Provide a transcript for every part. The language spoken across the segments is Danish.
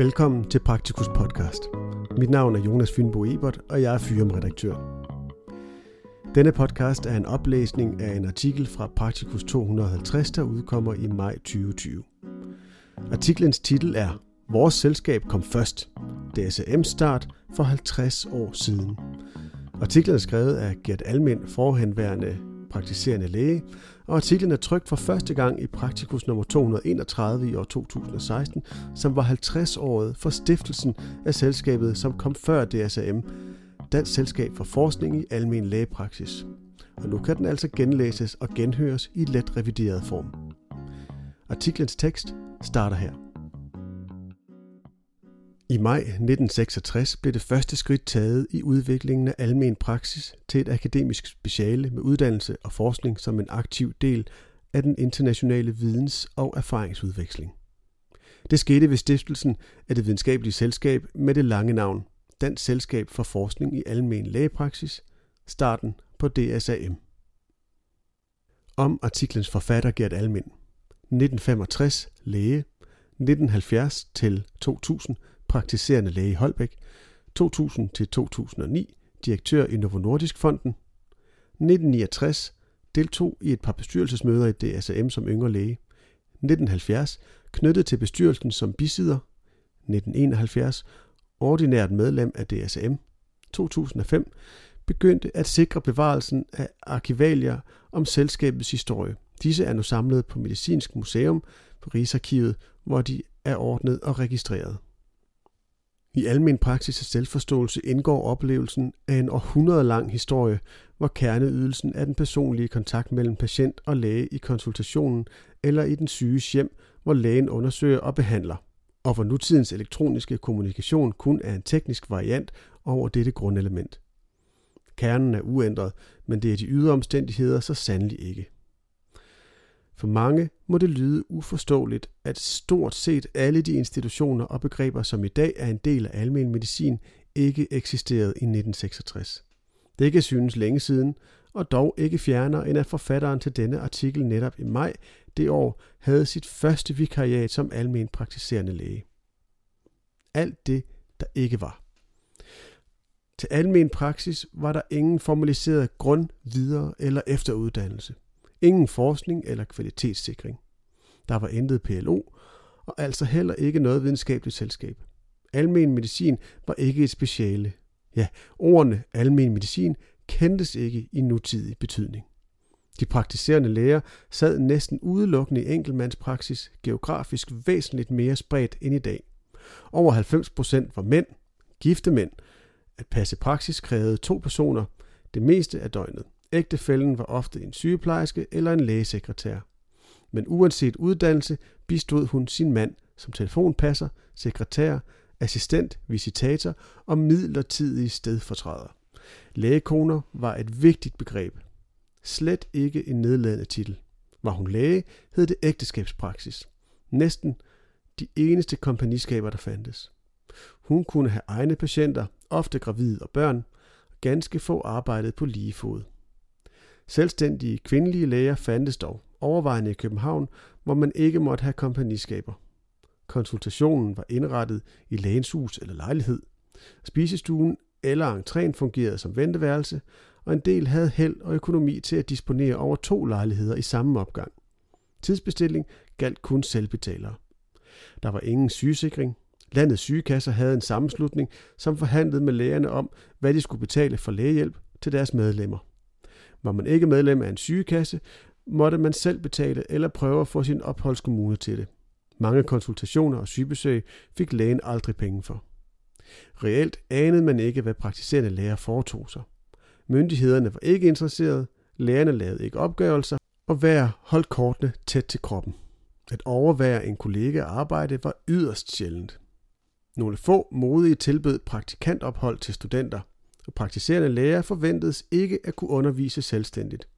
Velkommen til Praktikus podcast. Mit navn er Jonas Fynbo Ebert, og jeg er Fyrum-redaktør. Denne podcast er en oplæsning af en artikel fra Praktikus 250, der udkommer i maj 2020. Artiklens titel er Vores selskab kom først. DSM start for 50 år siden. Artiklen er skrevet af Gert Almind, forhenværende praktiserende læge, og artiklen er trykt for første gang i Praktikus nummer 231 i år 2016, som var 50-året for stiftelsen af selskabet, som kom før DSAM, Dansk Selskab for Forskning i Almen Lægepraksis. Og nu kan den altså genlæses og genhøres i let revideret form. Artiklens tekst starter her. I maj 1966 blev det første skridt taget i udviklingen af almen praksis til et akademisk speciale med uddannelse og forskning som en aktiv del af den internationale videns- og erfaringsudveksling. Det skete ved stiftelsen af det videnskabelige selskab med det lange navn Dansk Selskab for Forskning i Almen Lægepraksis, starten på DSAM. Om artiklens forfatter Gert Almind. 1965 læge, 1970 til 2000 praktiserende læge i Holbæk, 2000-2009 direktør i Novo Nordisk Fonden, 1969 deltog i et par bestyrelsesmøder i DSM som yngre læge, 1970 knyttet til bestyrelsen som bisidder, 1971 ordinært medlem af DSM, 2005 begyndte at sikre bevarelsen af arkivalier om selskabets historie. Disse er nu samlet på Medicinsk Museum på Rigsarkivet, hvor de er ordnet og registreret. I almen praksis og selvforståelse indgår oplevelsen af en århundredelang historie, hvor kerneydelsen er den personlige kontakt mellem patient og læge i konsultationen eller i den syges hjem, hvor lægen undersøger og behandler, og hvor nutidens elektroniske kommunikation kun er en teknisk variant over dette grundelement. Kernen er uændret, men det er de ydre omstændigheder så sandelig ikke. For mange må det lyde uforståeligt, at stort set alle de institutioner og begreber, som i dag er en del af almen medicin, ikke eksisterede i 1966. Det kan synes længe siden, og dog ikke fjerner end at forfatteren til denne artikel netop i maj det år havde sit første vikariat som almen praktiserende læge. Alt det, der ikke var. Til almen praksis var der ingen formaliseret grund, videre eller efteruddannelse. Ingen forskning eller kvalitetssikring. Der var intet PLO, og altså heller ikke noget videnskabeligt selskab. Almen medicin var ikke et speciale. Ja, ordene almen medicin kendtes ikke i nutidig betydning. De praktiserende læger sad næsten udelukkende i enkeltmandspraksis, geografisk væsentligt mere spredt end i dag. Over 90 procent var mænd, gifte mænd. At passe praksis krævede to personer det meste af døgnet. Ægtefælden var ofte en sygeplejerske eller en lægesekretær. Men uanset uddannelse bistod hun sin mand som telefonpasser, sekretær, assistent, visitator og midlertidig stedfortræder. Lægekoner var et vigtigt begreb. Slet ikke en nedladende titel. Var hun læge, hed det ægteskabspraksis. Næsten de eneste kompagniskaber, der fandtes. Hun kunne have egne patienter, ofte gravide og børn, og ganske få arbejdede på lige fod. Selvstændige kvindelige læger fandtes dog, overvejende i København, hvor man ikke måtte have kompagniskaber. Konsultationen var indrettet i lægens hus eller lejlighed. Spisestuen eller entréen fungerede som venteværelse, og en del havde held og økonomi til at disponere over to lejligheder i samme opgang. Tidsbestilling galt kun selvbetalere. Der var ingen sygesikring. Landets sygekasser havde en sammenslutning, som forhandlede med lægerne om, hvad de skulle betale for lægehjælp til deres medlemmer. Var man ikke medlem af en sygekasse, måtte man selv betale eller prøve at få sin opholdskommune til det. Mange konsultationer og sygebesøg fik lægen aldrig penge for. Reelt anede man ikke, hvad praktiserende læger foretog sig. Myndighederne var ikke interesserede, lægerne lavede ikke opgørelser, og hver holdt kortene tæt til kroppen. At overvære en kollega arbejde var yderst sjældent. Nogle få modige tilbød praktikantophold til studenter, og praktiserende læger forventedes ikke at kunne undervise selvstændigt.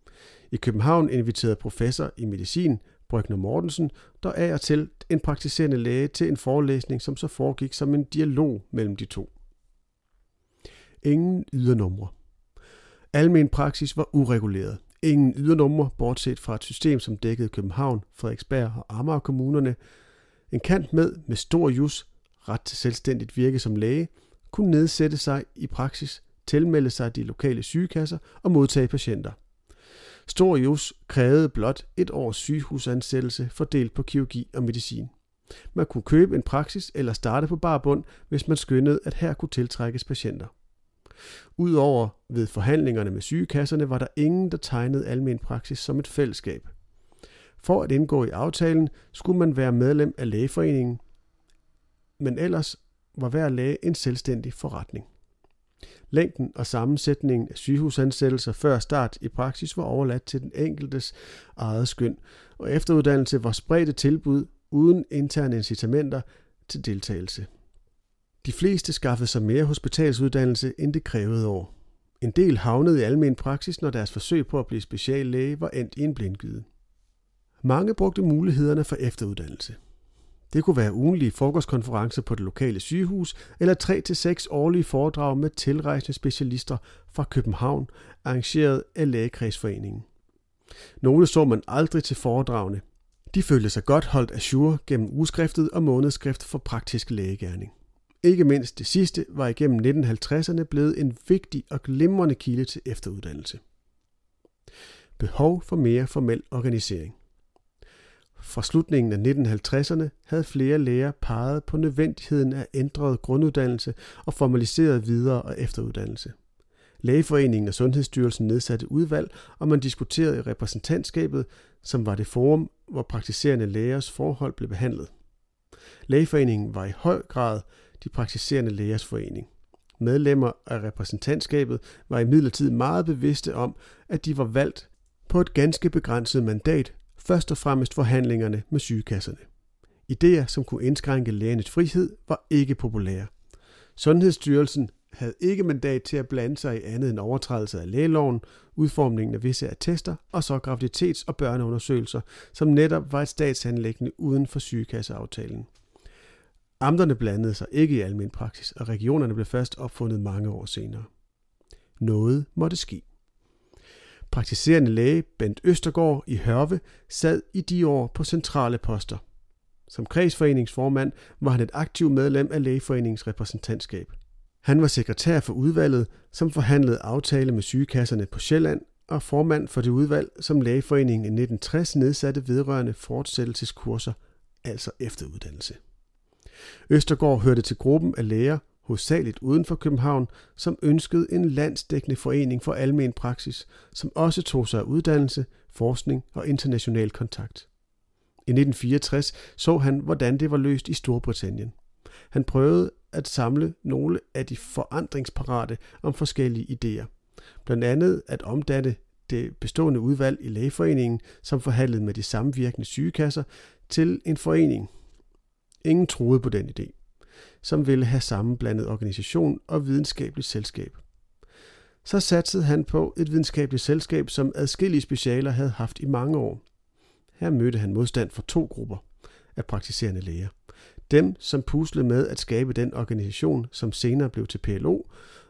I København inviterede professor i medicin, Brygner Mortensen, der af og til en praktiserende læge til en forelæsning, som så foregik som en dialog mellem de to. Ingen ydernumre. Almen praksis var ureguleret. Ingen ydernumre, bortset fra et system, som dækkede København, Frederiksberg og Amager kommunerne. En kant med med stor jus, ret til selvstændigt virke som læge, kunne nedsætte sig i praksis, tilmelde sig de lokale sygekasser og modtage patienter. Storius krævede blot et års sygehusansættelse fordelt på kirurgi og medicin. Man kunne købe en praksis eller starte på barbund, hvis man skyndede, at her kunne tiltrækkes patienter. Udover ved forhandlingerne med sygekasserne var der ingen, der tegnede almen praksis som et fællesskab. For at indgå i aftalen skulle man være medlem af lægeforeningen, men ellers var hver læge en selvstændig forretning. Længden og sammensætningen af sygehusansættelser før start i praksis var overladt til den enkeltes eget skøn, og efteruddannelse var spredte tilbud uden interne incitamenter til deltagelse. De fleste skaffede sig mere hospitalsuddannelse, end det krævede år. En del havnede i almen praksis, når deres forsøg på at blive speciallæge var endt i en blindgyde. Mange brugte mulighederne for efteruddannelse. Det kunne være ugenlige frokostkonferencer på det lokale sygehus eller 3-6 årlige foredrag med tilrejsende specialister fra København, arrangeret af Lægekredsforeningen. Nogle så man aldrig til foredragene. De følte sig godt holdt af gennem ugeskriftet og månedsskrift for praktisk lægegærning. Ikke mindst det sidste var igennem 1950'erne blevet en vigtig og glimrende kilde til efteruddannelse. Behov for mere formel organisering. Fra slutningen af 1950'erne havde flere læger peget på nødvendigheden af ændret grunduddannelse og formaliseret videre- og efteruddannelse. Lægeforeningen og Sundhedsstyrelsen nedsatte udvalg, og man diskuterede i repræsentantskabet, som var det forum, hvor praktiserende lægers forhold blev behandlet. Lægeforeningen var i høj grad de praktiserende lægers forening. Medlemmer af repræsentantskabet var imidlertid meget bevidste om, at de var valgt på et ganske begrænset mandat først og fremmest forhandlingerne med sygekasserne. Ideer, som kunne indskrænke lægernes frihed, var ikke populære. Sundhedsstyrelsen havde ikke mandat til at blande sig i andet end overtrædelse af lægeloven, udformningen af visse attester og så graviditets- og børneundersøgelser, som netop var et statsanlæggende uden for sygekasseaftalen. Amterne blandede sig ikke i almen praksis, og regionerne blev først opfundet mange år senere. Noget måtte ske. Praktiserende læge Bent Østergaard i Hørve sad i de år på centrale poster. Som kredsforeningsformand var han et aktivt medlem af lægeforeningens repræsentantskab. Han var sekretær for udvalget, som forhandlede aftale med sygekasserne på Sjælland, og formand for det udvalg, som lægeforeningen i 1960 nedsatte vedrørende fortsættelseskurser, altså efteruddannelse. Østergaard hørte til gruppen af læger, hovedsageligt uden for København, som ønskede en landsdækkende forening for almen praksis, som også tog sig af uddannelse, forskning og international kontakt. I 1964 så han, hvordan det var løst i Storbritannien. Han prøvede at samle nogle af de forandringsparate om forskellige idéer. Blandt andet at omdanne det bestående udvalg i lægeforeningen, som forhandlede med de samvirkende sygekasser, til en forening. Ingen troede på den idé som ville have sammenblandet organisation og videnskabeligt selskab. Så satsede han på et videnskabeligt selskab, som adskillige specialer havde haft i mange år. Her mødte han modstand fra to grupper af praktiserende læger. Dem, som puslede med at skabe den organisation, som senere blev til PLO,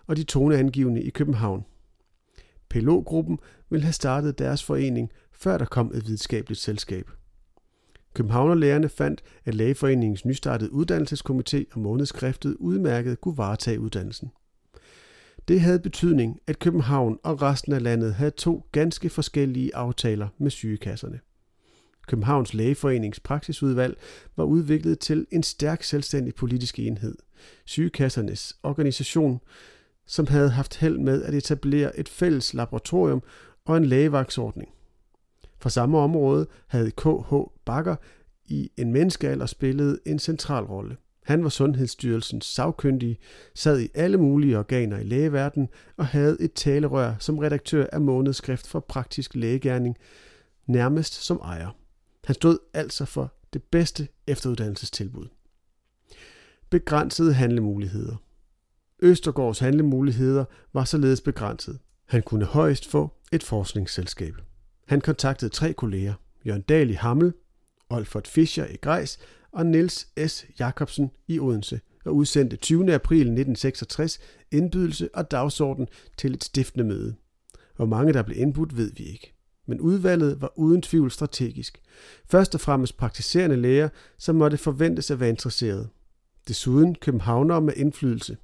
og de toneangivende i København. PLO-gruppen ville have startet deres forening, før der kom et videnskabeligt selskab – Københavnerlærerne fandt, at Lægeforeningens nystartede uddannelseskomité og månedskriftet udmærket kunne varetage uddannelsen. Det havde betydning, at København og resten af landet havde to ganske forskellige aftaler med sygekasserne. Københavns Lægeforenings praksisudvalg var udviklet til en stærk selvstændig politisk enhed. Sygekassernes organisation, som havde haft held med at etablere et fælles laboratorium og en lægevagtsordning. Fra samme område havde K.H. Bakker i en menneskealder spillet en central rolle. Han var Sundhedsstyrelsens sagkyndige, sad i alle mulige organer i lægeverdenen og havde et talerør som redaktør af månedsskrift for praktisk lægegærning, nærmest som ejer. Han stod altså for det bedste efteruddannelsestilbud. Begrænsede handlemuligheder. Østergaards handlemuligheder var således begrænset. Han kunne højst få et forskningsselskab. Han kontaktede tre kolleger, Jørgen Dahl i Hammel, Olfert Fischer i Grejs og Niels S. Jacobsen i Odense og udsendte 20. april 1966 indbydelse og dagsorden til et stiftende møde. Hvor mange der blev indbudt, ved vi ikke. Men udvalget var uden tvivl strategisk. Først og fremmest praktiserende læger, som måtte forventes at være interesserede. Desuden københavnere med indflydelse,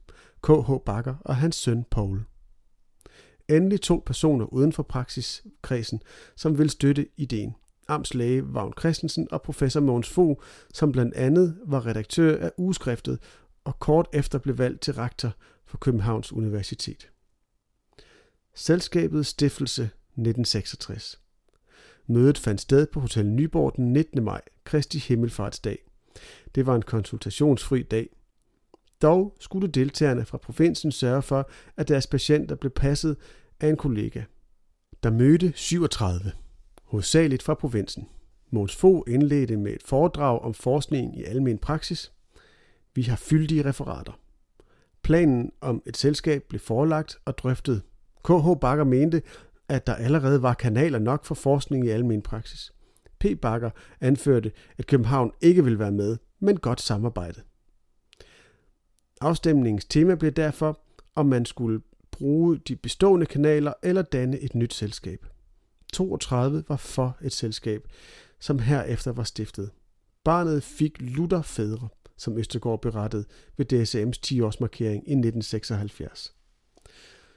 K.H. Bakker og hans søn Paul. Endelig to personer uden for praksiskredsen, som vil støtte ideen. Amtslæge Vagn Christensen og professor Mogens Fogh, som blandt andet var redaktør af ugeskriftet og kort efter blev valgt til rektor for Københavns Universitet. Selskabets stiftelse 1966. Mødet fandt sted på Hotel Nyborg den 19. maj, Kristi Himmelfartsdag. Det var en konsultationsfri dag. Dog skulle deltagerne fra provinsen sørge for, at deres patienter blev passet af en kollega. Der mødte 37, hovedsageligt fra provinsen. Måns Fogh indledte med et foredrag om forskning i almen praksis. Vi har fyldige referater. Planen om et selskab blev forelagt og drøftet. KH Bakker mente, at der allerede var kanaler nok for forskning i almen praksis. P. Bakker anførte, at København ikke ville være med, men godt samarbejde. Afstemningens tema blev derfor, om man skulle bruge de bestående kanaler eller danne et nyt selskab. 32 var for et selskab, som herefter var stiftet. Barnet fik Luther Fædre, som Østergaard berettede ved DSM's 10-årsmarkering i 1976.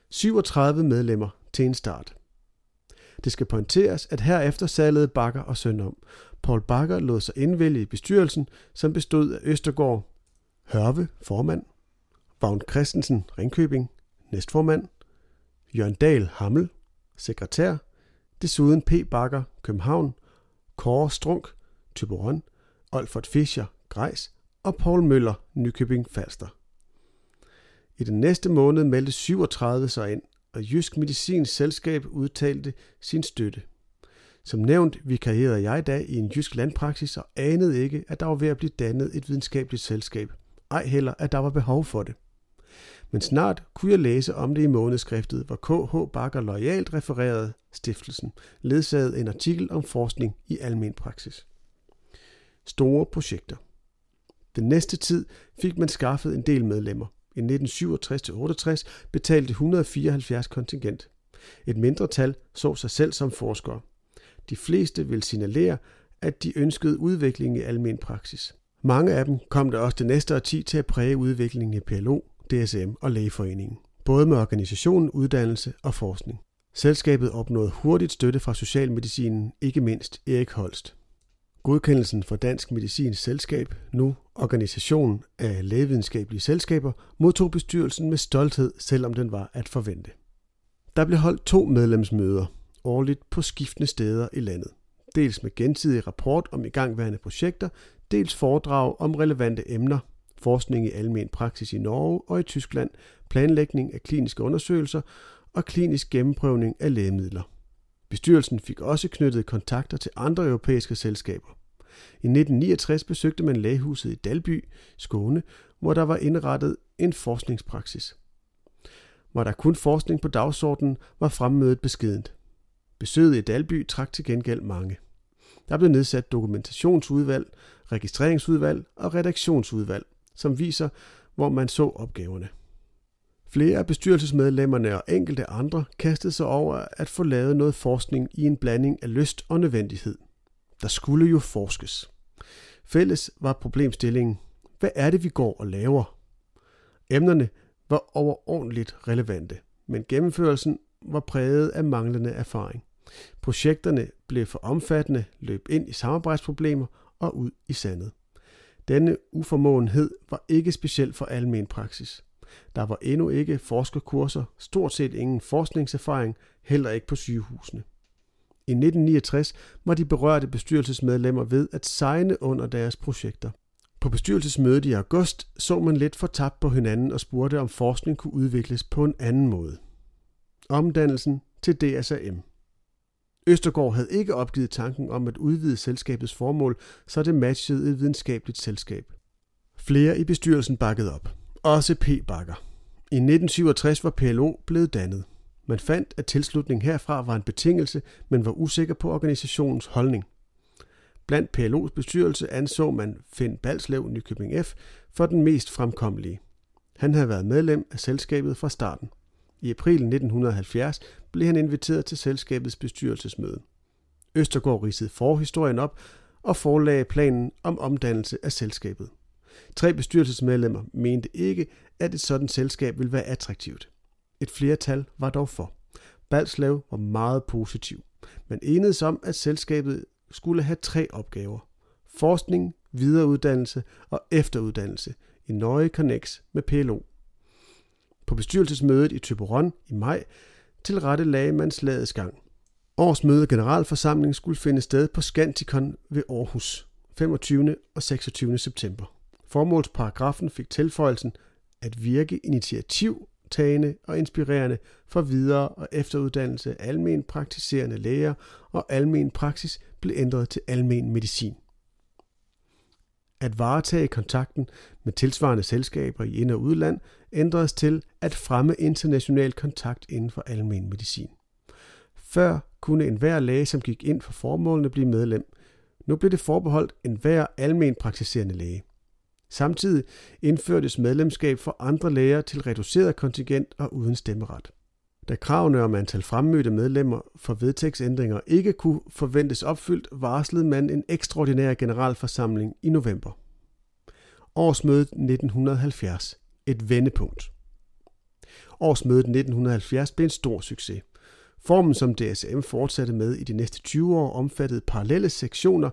37 medlemmer til en start. Det skal pointeres, at herefter salgede Bakker og søn om. Paul Bakker lod sig indvælge i bestyrelsen, som bestod af Østergaard, Hørve, formand, Vagn Christensen, Ringkøbing, næstformand, Jørgen Dahl, Hammel, sekretær, desuden P. Bakker, København, Kåre Strunk, Tyberon, Olfert Fischer, Grejs og Paul Møller, Nykøbing Falster. I den næste måned meldte 37 sig ind, og Jysk Medicins Selskab udtalte sin støtte. Som nævnt vikarierede jeg i dag i en jysk landpraksis og anede ikke, at der var ved at blive dannet et videnskabeligt selskab. Ej heller, at der var behov for det. Men snart kunne jeg læse om det i månedskriftet, hvor KH Bakker lojalt refererede stiftelsen, ledsaget en artikel om forskning i almen praksis. Store projekter. Den næste tid fik man skaffet en del medlemmer. I 1967-68 betalte 174 kontingent. Et mindre tal så sig selv som forskere. De fleste vil signalere, at de ønskede udvikling i almen praksis. Mange af dem kom der også det næste årti til at præge udviklingen i PLO, DSM og Lægeforeningen, både med organisationen, uddannelse og forskning. Selskabet opnåede hurtigt støtte fra Socialmedicinen, ikke mindst Erik Holst. Godkendelsen for Dansk Medicins Selskab, nu Organisationen af Lægevidenskabelige Selskaber, modtog bestyrelsen med stolthed, selvom den var at forvente. Der blev holdt to medlemsmøder årligt på skiftende steder i landet. Dels med gensidig rapport om igangværende projekter, dels foredrag om relevante emner, forskning i almen praksis i Norge og i Tyskland, planlægning af kliniske undersøgelser og klinisk gennemprøvning af lægemidler. Bestyrelsen fik også knyttet kontakter til andre europæiske selskaber. I 1969 besøgte man lægehuset i Dalby, Skåne, hvor der var indrettet en forskningspraksis. Var der kun forskning på dagsordenen, var fremmødet beskedent. Besøget i Dalby trak til gengæld mange. Der blev nedsat dokumentationsudvalg, registreringsudvalg og redaktionsudvalg, som viser, hvor man så opgaverne. Flere af bestyrelsesmedlemmerne og enkelte andre kastede sig over at få lavet noget forskning i en blanding af lyst og nødvendighed. Der skulle jo forskes. Fælles var problemstillingen, hvad er det, vi går og laver? Emnerne var overordentligt relevante, men gennemførelsen var præget af manglende erfaring. Projekterne blev for omfattende, løb ind i samarbejdsproblemer og ud i sandet. Denne uformåenhed var ikke speciel for almen praksis. Der var endnu ikke forskerkurser, stort set ingen forskningserfaring, heller ikke på sygehusene. I 1969 var de berørte bestyrelsesmedlemmer ved at signe under deres projekter. På bestyrelsesmødet i august så man lidt fortabt på hinanden og spurgte, om forskning kunne udvikles på en anden måde. Omdannelsen til DSAM. Østergaard havde ikke opgivet tanken om at udvide selskabets formål, så det matchede et videnskabeligt selskab. Flere i bestyrelsen bakkede op. Også P. Bakker. I 1967 var PLO blevet dannet. Man fandt, at tilslutning herfra var en betingelse, men var usikker på organisationens holdning. Blandt PLO's bestyrelse anså man Finn Balslev Nykøbing F. for den mest fremkommelige. Han havde været medlem af selskabet fra starten. I april 1970 blev han inviteret til selskabets bestyrelsesmøde. Østergaard ridsede forhistorien op og forelagde planen om omdannelse af selskabet. Tre bestyrelsesmedlemmer mente ikke, at et sådan selskab ville være attraktivt. Et flertal var dog for. Balslev var meget positiv. Man enedes om, at selskabet skulle have tre opgaver. Forskning, videreuddannelse og efteruddannelse i nøje connects med PLO. På bestyrelsesmødet i Tøberon i maj tilrette lagde man slagets gang. Årsmøde generalforsamling skulle finde sted på Scanticon ved Aarhus 25. og 26. september. Formålsparagrafen fik tilføjelsen at virke initiativtagende og inspirerende for videre- og efteruddannelse af almen praktiserende læger, og almen praksis blev ændret til almen medicin. At varetage kontakten med tilsvarende selskaber i ind- og udland ændredes til at fremme international kontakt inden for almen medicin. Før kunne enhver læge, som gik ind for formålene, blive medlem. Nu blev det forbeholdt enhver almen praktiserende læge. Samtidig indførtes medlemskab for andre læger til reduceret kontingent og uden stemmeret. Da kravene om antal fremmødte medlemmer for vedtægtsændringer ikke kunne forventes opfyldt, varslede man en ekstraordinær generalforsamling i november. Årsmødet 1970. Et vendepunkt. Årsmødet 1970 blev en stor succes. Formen, som DSM fortsatte med i de næste 20 år, omfattede parallelle sektioner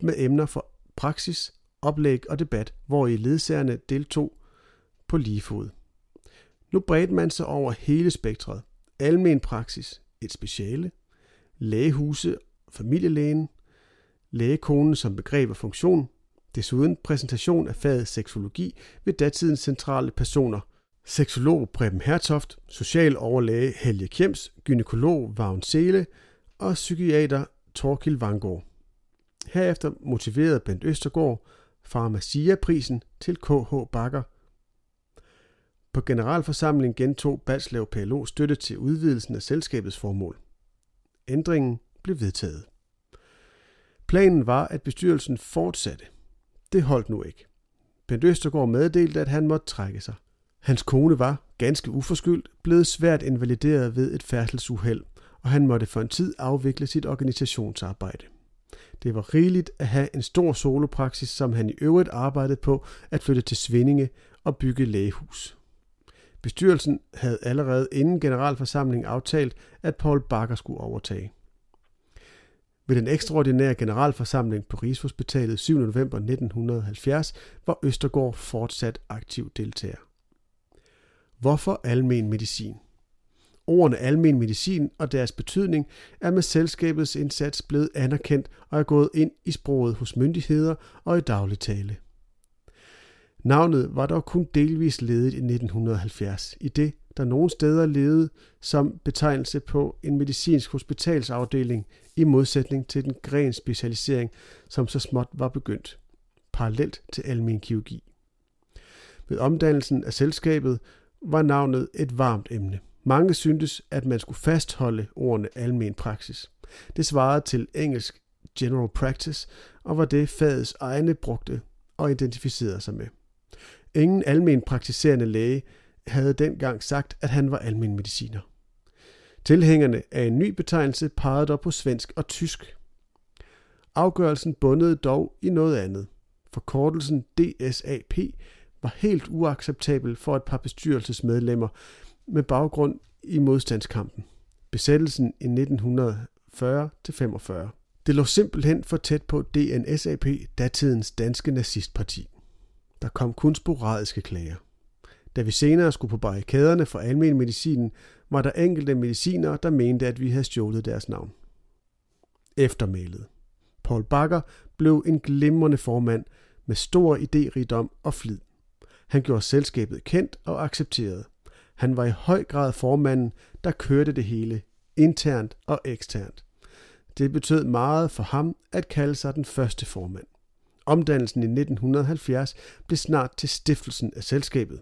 med emner for praksis, oplæg og debat, hvor i ledsagerne deltog på lige fod. Nu bredte man sig over hele spektret. Almen praksis, et speciale, lægehuse, familielægen, lægekonen som begreb og funktion, desuden præsentation af faget seksologi ved datidens centrale personer, seksolog Preben Hertoft, socialoverlæge Helge Kjems, gynekolog Vagn Sele og psykiater Torkil Vangård. Herefter motiverede Bent Østergaard Farmacia-prisen til KH Bakker. På generalforsamlingen gentog Balslev PLO støtte til udvidelsen af selskabets formål. Ændringen blev vedtaget. Planen var, at bestyrelsen fortsatte. Det holdt nu ikke. Bent Østergaard meddelte, at han måtte trække sig. Hans kone var, ganske uforskyldt, blevet svært invalideret ved et færdselsuheld, og han måtte for en tid afvikle sit organisationsarbejde. Det var rigeligt at have en stor solopraksis, som han i øvrigt arbejdede på at flytte til Svindinge og bygge lægehus. Bestyrelsen havde allerede inden generalforsamlingen aftalt, at Paul Bakker skulle overtage. Ved den ekstraordinære generalforsamling på Rigshospitalet 7. november 1970 var Østergaard fortsat aktiv deltager. Hvorfor almen medicin? Ordene almen medicin og deres betydning er med selskabets indsats blevet anerkendt og er gået ind i sproget hos myndigheder og i daglig tale. Navnet var dog kun delvis ledet i 1970, i det der nogle steder levede som betegnelse på en medicinsk hospitalsafdeling i modsætning til den gren specialisering, som så småt var begyndt, parallelt til almen kirurgi. Ved omdannelsen af selskabet var navnet et varmt emne. Mange syntes, at man skulle fastholde ordene almen praksis. Det svarede til engelsk general practice, og var det fagets egne brugte og identificerede sig med. Ingen almen praktiserende læge havde dengang sagt, at han var almen mediciner. Tilhængerne af en ny betegnelse pegede dog på svensk og tysk. Afgørelsen bundede dog i noget andet. Forkortelsen DSAP var helt uacceptabel for et par bestyrelsesmedlemmer med baggrund i modstandskampen. Besættelsen i 1940-45. Det lå simpelthen for tæt på DNSAP, datidens danske nazistparti. Der kom kun sporadiske klager. Da vi senere skulle på barrikaderne for almen medicinen, var der enkelte medicinere, der mente, at vi havde stjålet deres navn. Eftermælet. Paul Bakker blev en glimrende formand med stor idérigdom og flid. Han gjorde selskabet kendt og accepteret. Han var i høj grad formanden, der kørte det hele, internt og eksternt. Det betød meget for ham at kalde sig den første formand. Omdannelsen i 1970 blev snart til stiftelsen af selskabet.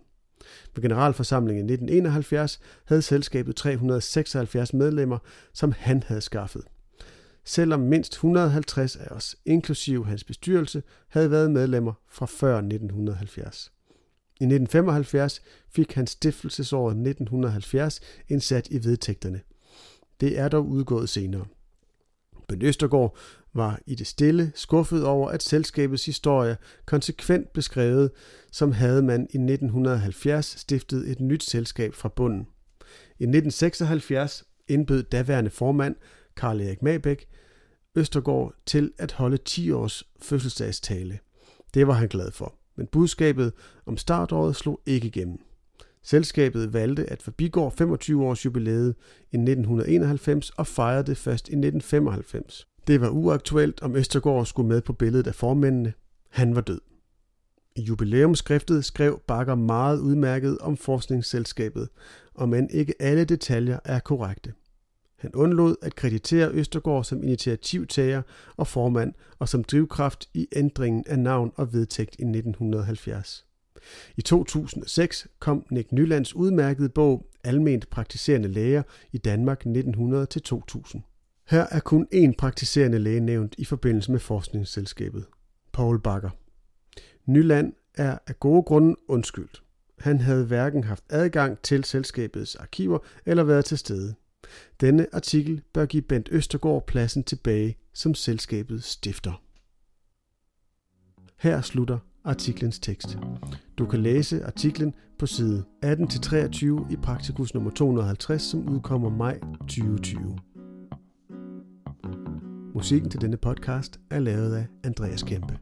Ved generalforsamlingen i 1971 havde selskabet 376 medlemmer, som han havde skaffet. Selvom mindst 150 af os, inklusive hans bestyrelse, havde været medlemmer fra før 1970. I 1975 fik han stiftelsesåret 1970 indsat i vedtægterne. Det er dog udgået senere. Ben Østergaard var i det stille skuffet over, at selskabets historie konsekvent beskrevet, som havde man i 1970 stiftet et nyt selskab fra bunden. I 1976 indbød daværende formand Karl Erik Mabæk Østergaard til at holde 10 års fødselsdagstale. Det var han glad for, men budskabet om startåret slog ikke igennem. Selskabet valgte at forbigå 25 års jubilæet i 1991 og fejrede det først i 1995. Det var uaktuelt, om Østergaard skulle med på billedet af formændene. Han var død. I jubilæumsskriftet skrev Bakker meget udmærket om forskningsselskabet, og men ikke alle detaljer er korrekte. Han undlod at kreditere Østergaard som initiativtager og formand og som drivkraft i ændringen af navn og vedtægt i 1970. I 2006 kom Nick Nylands udmærkede bog Alment praktiserende læger i Danmark 1900-2000. Her er kun én praktiserende læge nævnt i forbindelse med forskningsselskabet. Paul Bakker. Nyland er af gode grunde undskyldt. Han havde hverken haft adgang til selskabets arkiver eller været til stede. Denne artikel bør give Bent Østergaard pladsen tilbage som selskabets stifter. Her slutter artiklens tekst. Du kan læse artiklen på side 18-23 i Praktikus nummer 250, som udkommer maj 2020. Musikken til denne podcast er lavet af Andreas Kæmpe.